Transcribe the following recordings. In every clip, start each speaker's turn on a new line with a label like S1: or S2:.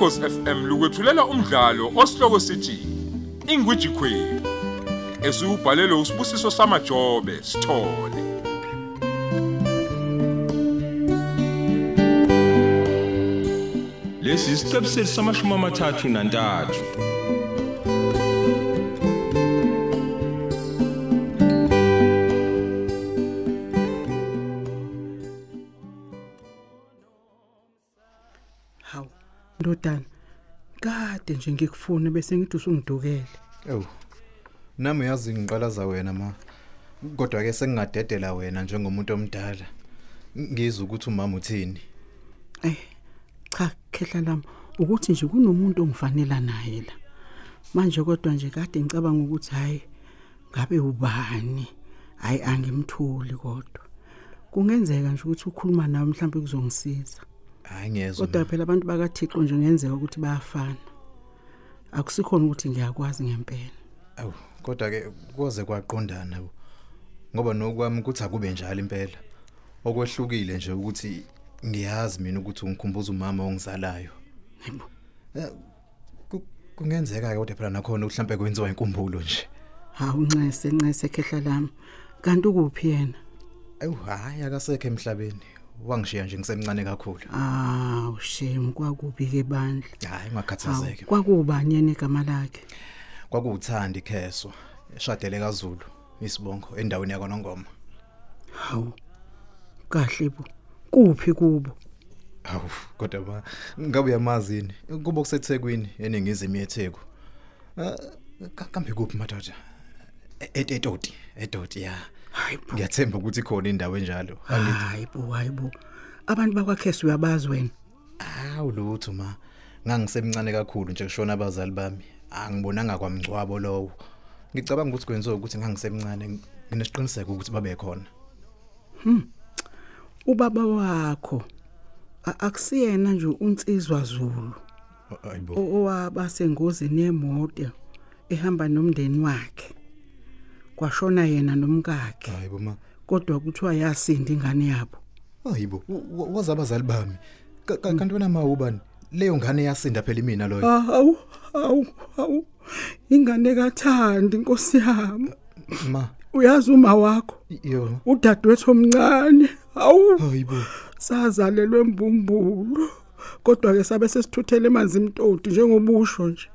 S1: Ukhosi FM lukwethulela umdlalo osihloko sithi Ingwiji Queen. Esubhalelwe usibusiso samajobe sithole.
S2: lesi isiqebu sethu samashumi amathathu nantathu
S3: ndodana. Kade nje ngikufuna bese ngithi usungidukele.
S4: Ewu. Nami uyazi ngiqalaza wena ma. Kodwa ke sengingadedela wena njengomuntu omdala. Ngizwe ukuthi umama uthini.
S3: Eh, cha khehla lami ukuthi nje kunomuntu ongifanela naye la. Manje kodwa nje kade ngicabanga ukuthi hayi ngabe ubani? Hayi angimtholi kodwa. Kungenzeka nje ukuthi ukhuluma nawe mhlawumbe kuzongisiza.
S4: Hayi ngiyezwa.
S3: Kodwa
S4: ma.
S3: phela abantu bakaThixo nje ngenzeka ukuthi bayafana. Akusikhona ukuthi ngiyakwazi ngempela.
S4: Awu, kodwa ke koze kwaqondana bu. Ngoba nokwami kuthi akube njalo impela. Okwehlukile nje ukuthi ngiyazi mina ukuthi ungikhumbuza umama ongizalayo.
S3: Hayibo.
S4: Ku- Kungenzeka ke kodwa phela nakhona mhlambe kwenziwa inkumbulo nje.
S3: Hawu ncese ncese khehla lami. Kanti ukuphi yena?
S4: Awu hayi akasekho emhlabeni. Wangishiya nje ngisemncane kakhulu.
S3: Ah, shame kwakubi ke bandla.
S4: Hayi
S3: Hawu,
S4: ungakhathazeki.
S3: Kwakubani yena igama lakhe?
S4: Kwakuwuthanda ikheswa. Eshadele kaZulu isibongo endaweni yakwaNongoma.
S3: Hawu. Kahle bo. Kuphi kubo?
S4: Awu kodwa ba ngabe uyamazini kubo kusethekwini eningizimu yetheku. Ah, ka- kambe kuphi madoda? E- e- Etoti, etoti ya.
S3: Hayibo.
S4: Ngiyathemba ukuthi khona indawo enjalo. Angithi
S3: Hayibo, hayibo. Abantu bakwaKhesu uyabazi wena.
S4: awu lutho ma. Ngangisemncane kakhulu nje kushona abazali bami. Angibonanga kwamgcwabo lowo. Ngicabanga ukuthi kwenziwa ukuthi ngangisemncane nginesiqiniseko ukuthi babe khona.
S3: Ubaba wakho a- akusiyena nje unsizwa Zulu
S4: Hayibo.
S3: o- owaba sengozini yemoto ehamba nomndeni wakhe. Kwashona yena nomkakhe.
S4: Hayibo ma.
S3: Kodwa kuthiwa yasinda ingane yabo.
S4: Hayibo, wazi abazali bami. Ka- ka- Kanti wena ma ubani? Leyo ngane yasinda phela imina loyo.
S3: Hawu, hawu, hawu. Ingane kaThandi inkosi yami.
S4: Ma,
S3: Uyazi uma wakho
S4: yo.
S3: udadewethu omncane. Hawu.
S4: Hayibo.
S3: Sazalelwe embumbulu. Kodwa ke sabe sesithuthele emanzi imtoti njengobusho nje.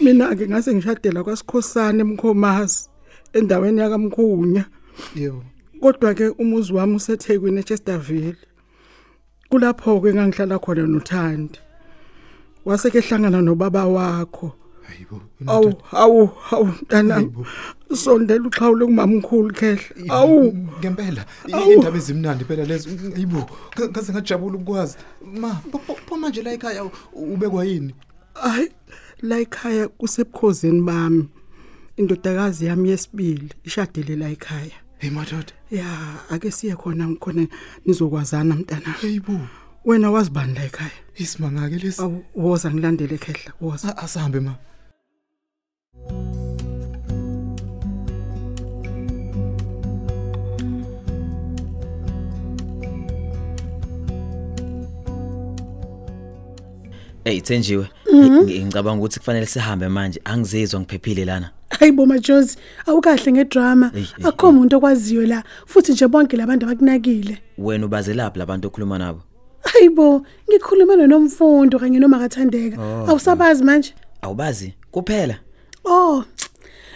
S3: Mina ke ngase ngishadela kwaSikhosana eMkhomazi endaweni yakamkhunya.
S4: Yo.
S3: Kodwa ke umuzi wami useThekwini eChesterville. Kulapho ke ngangihlala khona noThandi. Waseke hlangana nobaba wakho.
S4: Hayibo.
S3: Awu, awu, awu mntanami.
S4: Hayibo.
S3: Sondela uxhawule kumamkhulu khehla. Awu.
S4: ngempela
S3: Awu.
S4: indaba ezimnandi phela lezo hayibo ngaze ngajabula ukwazi ma pho- pho pho manje la ekhaya u- ubekwa yini
S3: Hayi la ekhaya kusebukhosini bami. Indodakazi yami yesibili ishadile la ekhaya.
S4: hey madoda
S3: Ya, ake siye khona khona nizokwazana mntana.
S4: hayibo
S3: Wena wazibani la ekhaya?
S4: isimangake lesi
S3: Awu woza ngilandele khehla, woza.
S4: A- asahambe ma
S5: Hey Thenjiwe, ngi- ngicabanga ukuthi kufanele sihambe manje. Angizizwa ngiphephile lana.
S6: Hayibo majozi, awukahle ngedrama.
S5: Eyi, eyi,
S6: Akho umuntu okwaziyo la, futhi nje bonke labantu abakunakile.
S5: Wena ubazelaphi labantu okhuluma nabo?
S6: Hayibo, ngikhulumela nomfundo kanye noma kathandeka. Awusabazi manje?
S5: Awubazi kuphela.
S6: Oh.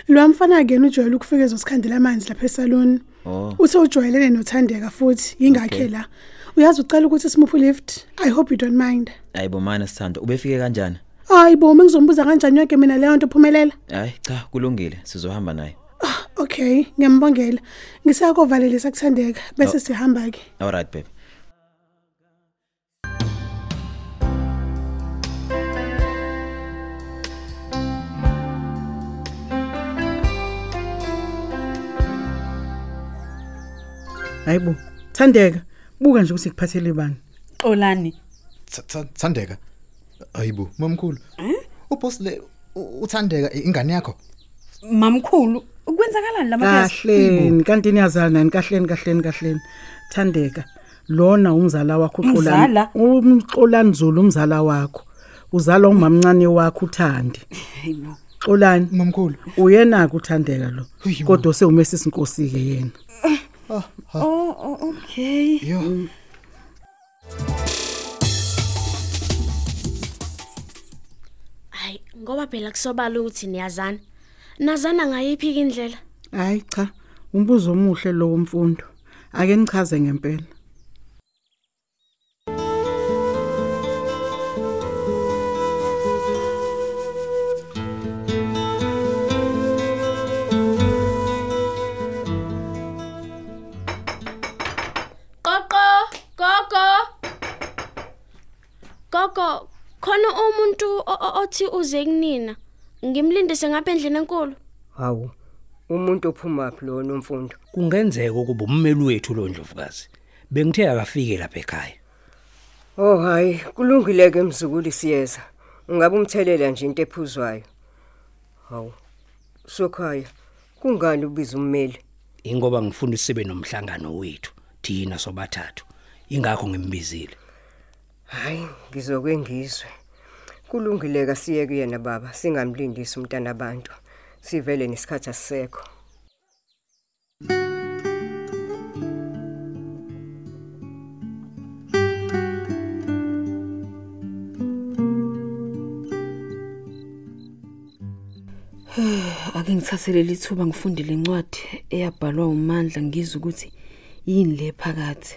S6: Lo mfana ke ujwayele ukufika ezosikhandela amanzi lapha esalon.
S5: Oh.
S6: Uthe ujwayelene nothandeka futhi ingakhe
S5: Okay.
S6: la. Uyazi ucela ukuthi simuphe lift. I hope you don't mind.
S5: Hayibo mana sithando, ubefike kanjani?
S6: Hayibo, mengizombuza kanjani yonke mina leyo nto phumelela.
S5: Hayi cha kulungile, sizohamba naye.
S6: Okay, ngiyambongela. Ngisakovalelisa kuthandeka bese
S5: Oh.
S6: sihamba ke.
S5: Alright babe.
S3: Hayibo, Thandeka, buka nje ukuthi kuphathele bani.
S7: Xolani.
S4: Tha- tha- Thandeka hayibo mamkhulu. Uboss le u- uthandeka ingane yakho?
S7: Mamkhulu, kwenzakalani lamaphezi?
S3: Kahleni, kanti niyazana nani? Kahleni kahleni kahleni. Thandeka, lona umzala wakho
S7: Mzala?
S3: Umxolani Zulu umzala wakho. uzalwa umamncane wakho uthandi.
S7: Hayibo
S3: xolani.
S4: Mamkhulu.
S3: Uyena kuthandeka lo. Kodwa sewumesi inkosi ke yena.
S7: Oh oh, okay.
S4: Yo.
S8: Ngoba phela kusobala ukuthi niyazana. Nazana ngayiphi indlela?
S3: Hayi cha umbuzo omuhle lo womfundo. Ake nichaze ngempela.
S8: Gogo, gogo. Gogo, khona umuntu o- o- othi uze kunina. Ngimlindise ngapha endlini enkulu.
S9: Hawu. Umuntu ophuma phi lo nomfundo?
S10: kungenzeka ukuba ummeli wethu lo ndlovukazi bengithe akafike lapha ekhaya
S9: Oh hayi, kulungile ke mzukulu siyeza. Ungabe umthelela nje into ephuzwayo. Hawu. Sokhaya. Kungani ubiza ummeli?
S10: ingoba ngifuna isibe nomhlangano wethu thina sobathathu ingakho ngimbizile
S9: Hayi, ngizokwengizwe. Kulungile ka siye kuyena baba, singamlindisi umntana abantu. Sivele nesikhathi asisekho.
S7: ake ngithathele lithuba ngifunde lencwadi eyabhalwa uMandla ngizwe ukuthi yini le phakathi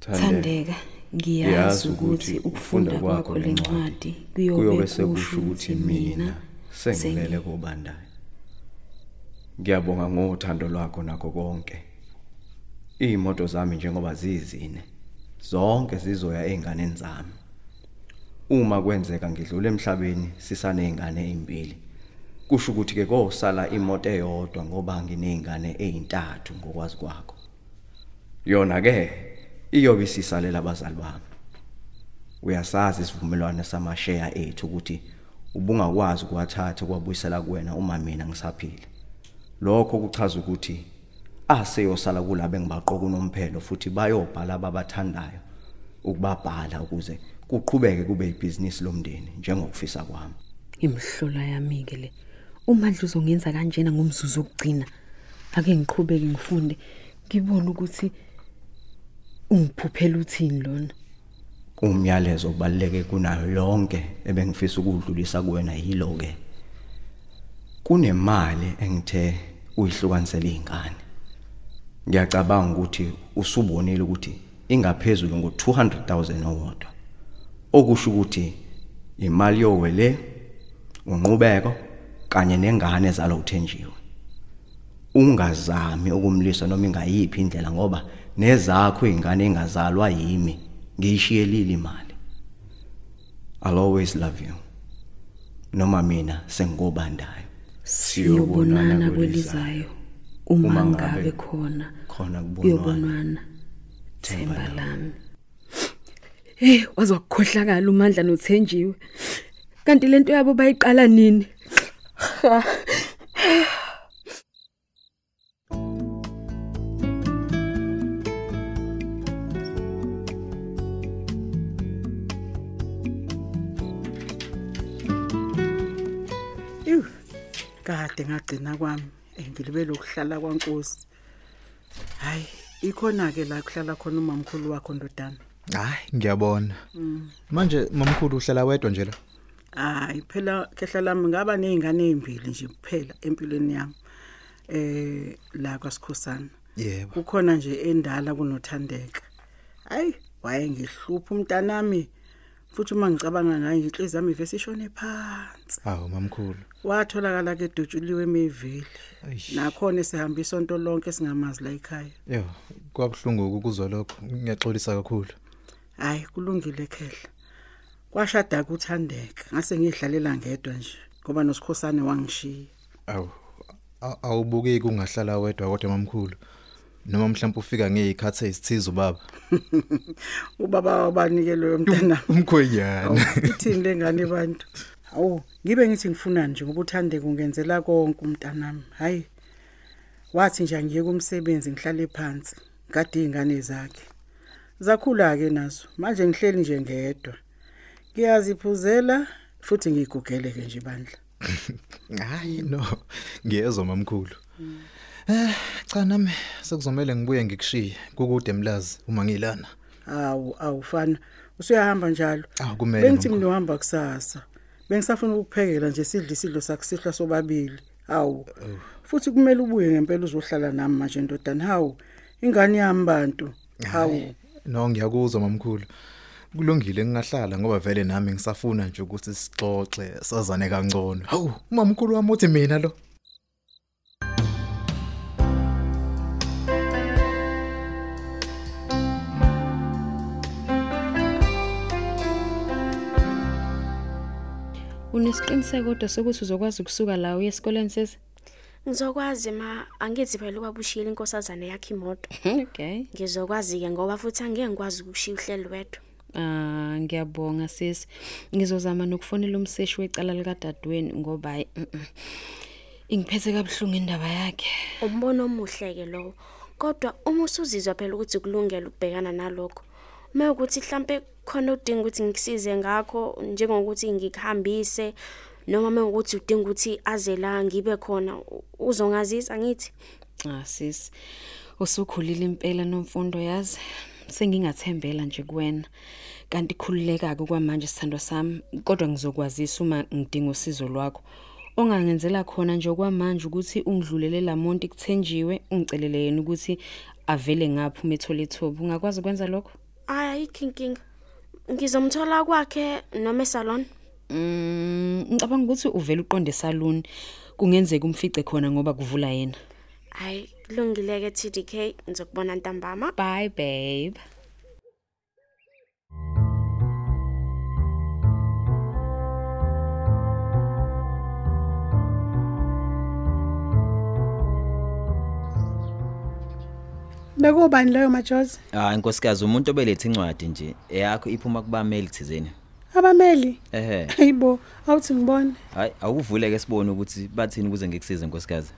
S7: Thandeka ngiyazi ukuthi ukufunda kwakho lencwadi kuyobe kusho ukuthi mina
S11: sengilele kubandayo. Ngiyabonga ngothando lwakho nakho konke. Imoto zami njengoba zizine zonke zizoya einganeni zami. Uma kwenzeka ngidlule emhlabeni sisanezingane ezimbili kusho ukuthi ke kosala imoto eyodwa ngoba nginezingane ezintathu ngokwazi kwakho. Yona ke iyobe isisalela abazali bami uyasazi isivumelwano samashare ethu ukuthi ubungakwazi ukuwathatha kwabuyisela kuwena uma mina ngisaphila. Lokho kuchaza ukuthi aseyosala kulabo engibaqoka unomphelo futhi bayobhala ababathandayo ukubabhala ukuze kuqhubeke kube ibhizinisi lomndeni njengokufisa kwami.
S7: Imhlola yami ke le umandla uzongenza kanjena ngomzuzu okugcina ake ngiqhubeke ngifunde ngibone ukuthi ungiphuphela uthini lona?
S11: Umyalezo obaluleke kunayo yonke ebengifisa ukudlulisa kuwena yilo ke kunemali engithe uyihlukanisela izingane ngiyacabanga ukuthi usubonile ukuthi ingaphezulu ngo200,000 owodwa. Okusho ukuthi imali yowele unqubeko kanye nengane zalo uthenjiwe. Ungazami ukumlisa noma ingayiphi indlela ngoba nezakho izingane engazalwa yimi ngiyishiyelile imali. I'll always love you. Noma mina sengobandayo
S7: siyobonana kwelizayo. uma ngabe khona
S11: khona kubonwana.
S7: kuyobonwana. Themba lami. hey wazwa ukukhohlakala umandla nothenjiwe. Kanti lento yabo bayiqala nini?
S3: Iw. Kade ngagcina kwami engilibele ukuhlala kwaNkosi. Hayi, ikhona ke la kuhlala khona umamkhulu wakho ndodana.
S4: hayi ngiyabona manje mamkhulu uhlala wedwa nje la
S3: Hayi phela khehla lami ngaba nezingane ezimbili nje kuphela empilweni yami. Eh la kwaSikhosana.
S4: yebo
S3: Kukhona nje endala kunothandeka. Hayi, wayengihlupha umntanami. Futhi uma ngicabanga ngaye inhliziyo yami ivese ishone phansi.
S4: awu mamkhulu
S3: Watholakala ke dutshuliwe emevili. Nakhona esihamba isonto lonke singamazi la ekhaya.
S4: yo kwabhlungu ukuzwa lokho ngiyaxolisa kakhulu
S3: Hayi kulungile khehla. Kwashada kuthandeka. Ngase ngidlalela ngedwa nje ngoba nosikhosane wangishiya.
S4: awu awubukeki ungahlala wedwa kodwa mamkhulu noma mhlawumbe ufika ngezikhathi ezithize ubaba
S3: Ubaba wabanike loyo mntana.
S4: umkhwenyana
S3: Ithini lengane bantu? Awu, ngibe ngithi ngifunani nje ngoba uthande kungenzela konke umntanami. Hayi. Wathi nje ngiye kumsebenzi ngihlale phansi, ngade izingane zakhe. Zakhula ke nazo. Manje ngihleli nje ngedwa. Ngiyaziphuzela futhi ngigugele ke nje bandla.
S4: Hayi no, ngiyezwa mamkhulu. Eh, cha nami sekuzomela ngibuye ngikushiye kukude emlazi uma ngilana.
S3: Awu awufana. Usuyahamba njalo.
S4: Ah kumele.
S3: Bengithi
S4: mamkhulu.
S3: nginohamba kusasa. Bengisafuna ukuphekela nje sidle isidlo sakusihla sobabili. Awu. Futhi kumele ubuye ngempela uzohlala nami manje ndodana. Hawu. Ingane yami bantu. Hawu.
S4: No ngiyakuzwa mamkhulu. Kulungile ngingahlala ngoba vele nami ngisafuna nje ukuthi sixoxe sazane kangcono. Hawu, mamkhulu wami uthi mina lo.
S7: Unesiqiniseko kodwa sokuthi uzokwazi ukusuka la uye esikoleni sesi?
S8: Ngizokwazi ma angithi phela ukwabushiyela inkosazana yakhe imoto.
S7: Okay.
S8: Ngizokwazi ke ngoba futhi angeke ngikwazi ukushiya uhlelo wedwa.
S7: Ah, ngiyabonga sisi. Ngizozama nokufonela umseshi wecala lika dadweni ngoba hayi, mm, mm. ingiphethe kabhlungu indaba yakhe.
S8: Umbono omuhle ke lowo. Kodwa uma usuzizwa phela ukuthi kulungele ukubhekana nalokho. Uma ukuthi mhlambe khona udinga ukuthi ngikusize ngakho njengokuthi ngikuhambise noma uma ukuthi udinga ukuthi aze la ngibe khona uzongazisa ngithi.
S7: Ah sisi. Usukhulile impela nomfundo yazi. Sengingathembela nje kuwena. Kanti khululeka ke kwamanje sithando sami, kodwa ngizokwazisa uma ngidinga usizo lwakho. Ongangenzela khona nje okwamanje ukuthi ungidlulele lamonti kuthenjiwe, ungicelele yena ukuthi avele ngapha uma ethola ithuba. Ungakwazi ukwenza lokho?
S8: Hayi kinking. Ngizomthola kwakhe noma esalon.
S7: Mm, ngicabanga ukuthi uvela uqonde salon. Kungenzeka umfice khona ngoba kuvula yena.
S8: Hayi kulungileke TDK ngizokubona ntambama.
S7: Bye babe.
S6: Bekubani leyo majozi?
S5: Ah inkosikazi umuntu obelethe incwadi nje eyakho iphuma kubameli thizeni.
S6: Abameli.
S5: Ehe.
S6: Hayibo, awuthi ngibone.
S5: Hayi awuvuleke sibone ukuthi bathini ukuze ngikusize inkosikazi.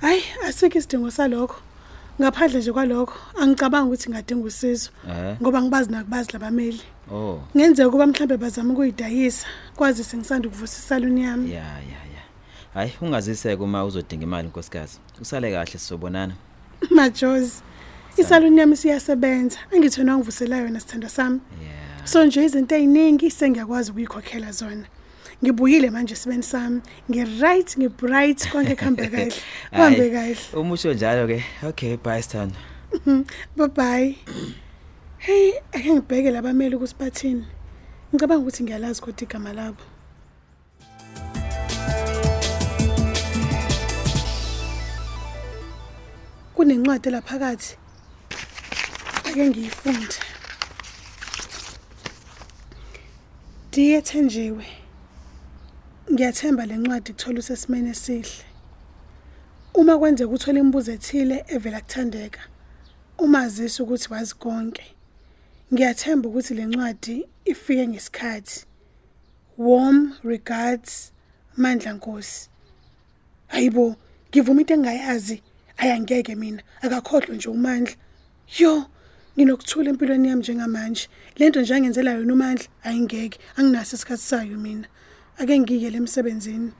S6: Hayi, asikho isidingo salokho. Ngaphandle nje kwalokho, angicabanga ukuthi ngadinga usizo
S5: Eh.
S6: ngoba ngibazi nakubazi labameli.
S5: Oh.
S6: Ngenzeka kuba mhlambe bazama ukuyidayisa, kwazi sengisanda ukuvusa isaluni yami.
S5: Ya ya ya. Hayi ungaziseke uma uzodinga imali inkosikazi. Usale kahle sizobonana.
S6: Majozi. Isaluni yami siyasebenza. Angithona ngivusela yona sithanda sami.
S5: Yeah.
S6: So nje izinto eziningi sengiyakwazi ukuyikhokhela zona. Ngibuyile manje sibeni sami. Ngi-right, ngi-bright konke kuhamba kahle. Kuhambe kahle.
S5: Umusho njalo ke. Okay, bye Sthando.
S6: Bye bye. Hey, ake ngibheke labameli ukuthi bathini. Ngicabanga ukuthi ngiyalazi kodwa igama labo. Kunencwadi lapha phakathi. Ake ngiyifunde. Diye Thenjiwe. Ngiyathemba lencwadi kuthola usesimene esihle. Uma kwenzeka uthola imibuzo ethile evela kuthandeka, umazisi ukuthi wazi konke. Ngiyathemba ukuthi lencwadi ifike ngesikhathi. Warm regards Mandla Nkosi. Hayibo, ngivuma into engayazi. Ayangeke mina, akakhohlwe nje uMandla. Yo, nginokuthula empilweni yami njengamanje. Lento nje angenzela yona uMandla ayingeke, anginaso isikhathi sayo mina. Ake ngiyele emsebenzini.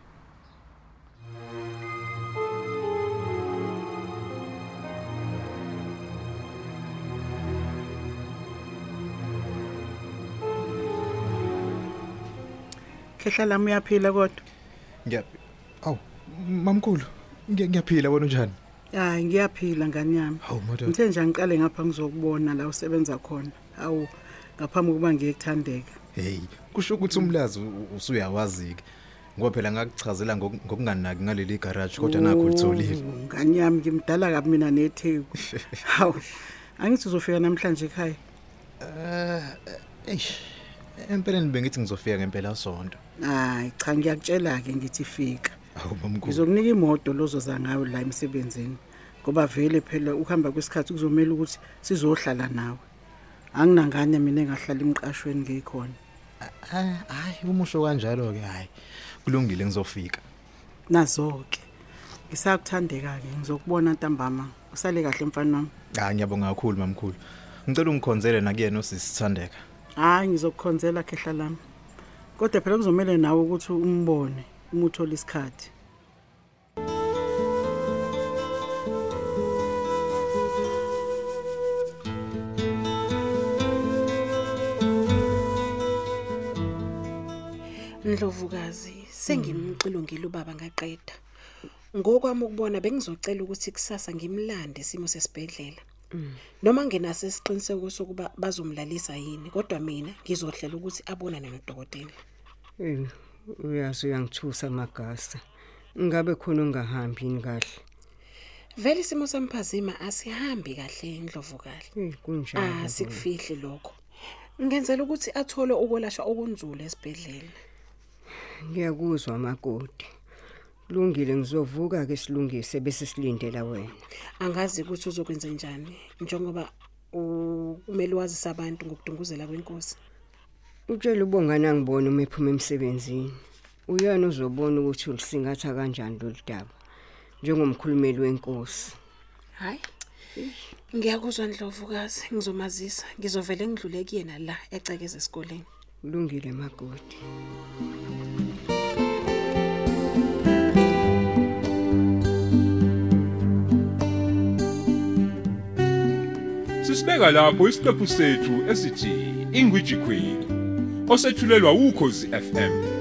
S3: Khehla lami uyaphila kodwa.
S4: Ngiyaphi? Aw, mamkhulu, ngiya- ngiyaphila wena unjani?
S3: Hayi ngiyaphila ngani yami.
S4: Hawu madod.
S3: Ngithe nje angiqale ngapha ngizokubona la usebenza khona. Awu ngaphambi kokuba ngiye kuthandeka.
S4: Hey, kusho ukuthi umlazi u- usuyawazi ke. Ngoba phela ngakuchazela ngok- ngokunganaki ngaleli garage kodwa nakho litholile.
S3: Oh, Ngani yami ngimdala kabi mina netheku. Hawu. Angithi uzofika namhlanje ekhaya.
S4: Eh, eish. Empeleni bengithi ngizofika ngempela sonto.
S3: Hayi cha ngiyakutshela ke ngithi fika.
S4: Awu mamkhulu.
S3: Ngizokunika imoto lozoza ngayo la emsebenzini. Ngoba vele phela ukuhamba kwesikhathi kuzomela ukuthi sizohlala nawe. Anginangane mina engahlala imqashweni ngikhona.
S4: Ah, hayi umusho kanjalo ke hayi. Kulungile ngizofika.
S3: Nazo-ke. Ngisakuthandeka ke ngizokubona ntambama. Usale kahle mfana wami.
S4: Ah ngiyabonga kakhulu mamkhulu. Ngicela ungikhonzele nakuyena osisithandeka.
S3: Hayi ngizokukhonzela khehla lami. kodwa phela kuzomela nawe ukuthi umbone uma uthola isikhathi
S12: Ndlovukazi sengimcilongile ubaba ngaqeda. Ngokwami ukubona bengizocela ukuthi kusasa ngimlande isimo sesibhedlela. Noma ngenaso isiqiniseko sokuba bazomlalisa yini kodwa mina ngizohlela ukuthi abonane nodokotela.
S9: Eh uyazi uyangithusa magasa. Ngabe khona ungahambi yini kahle?
S12: Vele isimo semphazima asihambi kahle indlovukali.
S9: Eh kunjalo.
S12: Ah sikufihli lokho. Ngenzela ukuthi athole ukwelashwa okunzulu esibhedlela.
S9: Ngiyakuzwa makoti. Kulungile ngizovuka ke silungise bese silindela wena.
S12: Angazi ukuthi uzokwenza njani njengoba u- kumele wazisa abantu ngokudunguzela kwenkosi.
S9: Utshela ubongana ngibona uma ephuma emsebenzini. Uyena uzobona ukuthi ulisingatha kanjani lo daba. Njengomkhulumeli wenkosi.
S12: Hayi. Ngiyakuzwa Ndlovukazi, ngizomazisa. Ngizovela ngidlule kuyena la ecekeze esikoleni.
S9: Kulungile makoti.
S1: Sisibeka lapho isiqephu sethu esithi Ingwiji Queen osethulelwa ukhozi FM